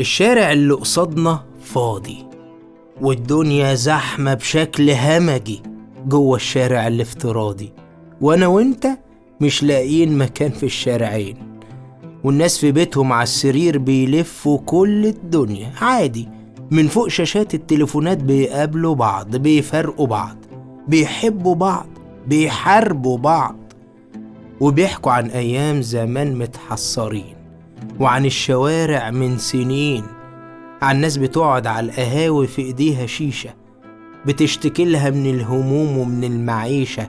الشارع اللي قصادنا فاضي والدنيا زحمة بشكل همجي جوه الشارع الافتراضي وأنا وإنت مش لاقيين مكان في الشارعين. والناس في بيتهم على السرير بيلفوا كل الدنيا عادي. من فوق شاشات التليفونات بيقابلوا بعض بيفرقوا بعض بيحبوا بعض بيحاربوا بعض. وبيحكوا عن أيام زمان متحصرين. وعن الشوارع من سنين. عن ناس بتقعد على القهاوي في إيديها شيشة بتشتكي لها من الهموم ومن المعيشة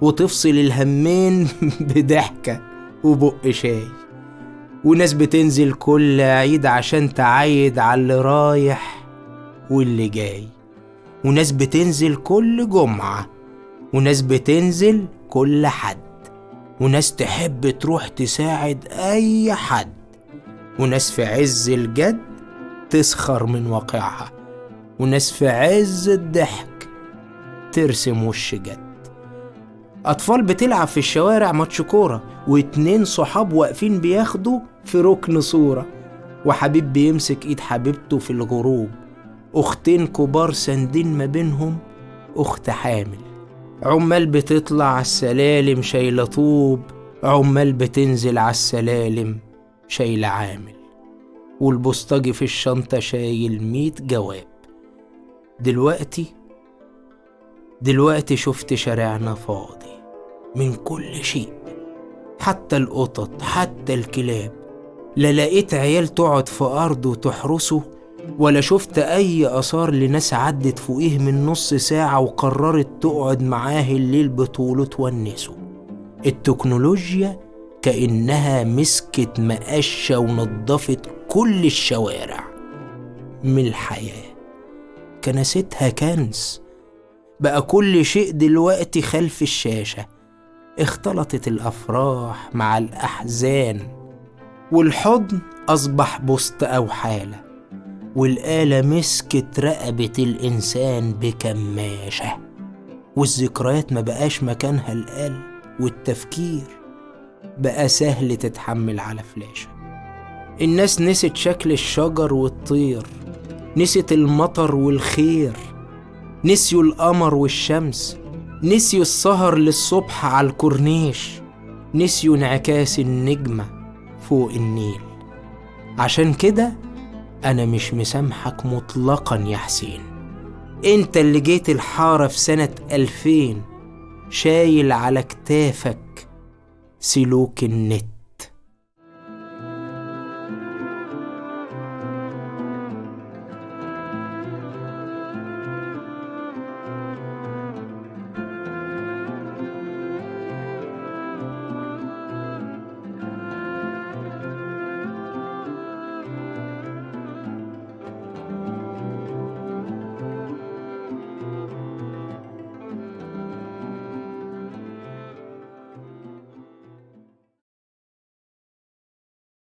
وتفصل الهمين بضحكة وبق شاي. وناس بتنزل كل عيد عشان تعايد على اللي رايح واللي جاي. وناس بتنزل كل جمعة وناس بتنزل كل حد. وناس تحب تروح تساعد أي حد. وناس في عز الجد تسخر من واقعها. وناس في عز الضحك ترسم وش جد. أطفال بتلعب في الشوارع ماتش كورة واتنين صحاب واقفين بياخدوا في ركن صورة. وحبيب بيمسك إيد حبيبته في الغروب. أختين كبار ساندين ما بينهم أخت حامل. عمال بتطلع على السلالم شايلة طوب. عمال بتنزل على السلالم شايلة عامل والبوسطجي في الشنطة شايل ميت جواب. دلوقتي دلوقتي شفت شارعنا فاضي من كل شيء حتى القطط حتى الكلاب. لا لقيت عيال تقعد في أرضه تحرسه ولا شفت أي آثار لناس عدت فوقيه من نص ساعة وقررت تقعد معاه الليل بطوله تونسه. التكنولوجيا كأنها مسكت مقشة ونضفت كل الشوارع. من الحياة كنستها كنز. بقى كل شيء دلوقتي خلف الشاشة. اختلطت الأفراح مع الأحزان. والحضن أصبح بوسط أو حالة والآلة مسكت رقبة الإنسان بكماشة. والذكريات ما بقاش مكانها القلب والتفكير بقى سهل تتحمل على فلاشة. الناس نسيت شكل الشجر والطير نسيت المطر والخير نسيوا القمر والشمس نسيوا السهر للصبح على الكورنيش نسيوا انعكاس النجمة فوق النيل. عشان كده أنا مش مسامحك مطلقا يا حسين. أنت اللي جيت الحارة في سنة ألفين شايل على كتافك سلوك النت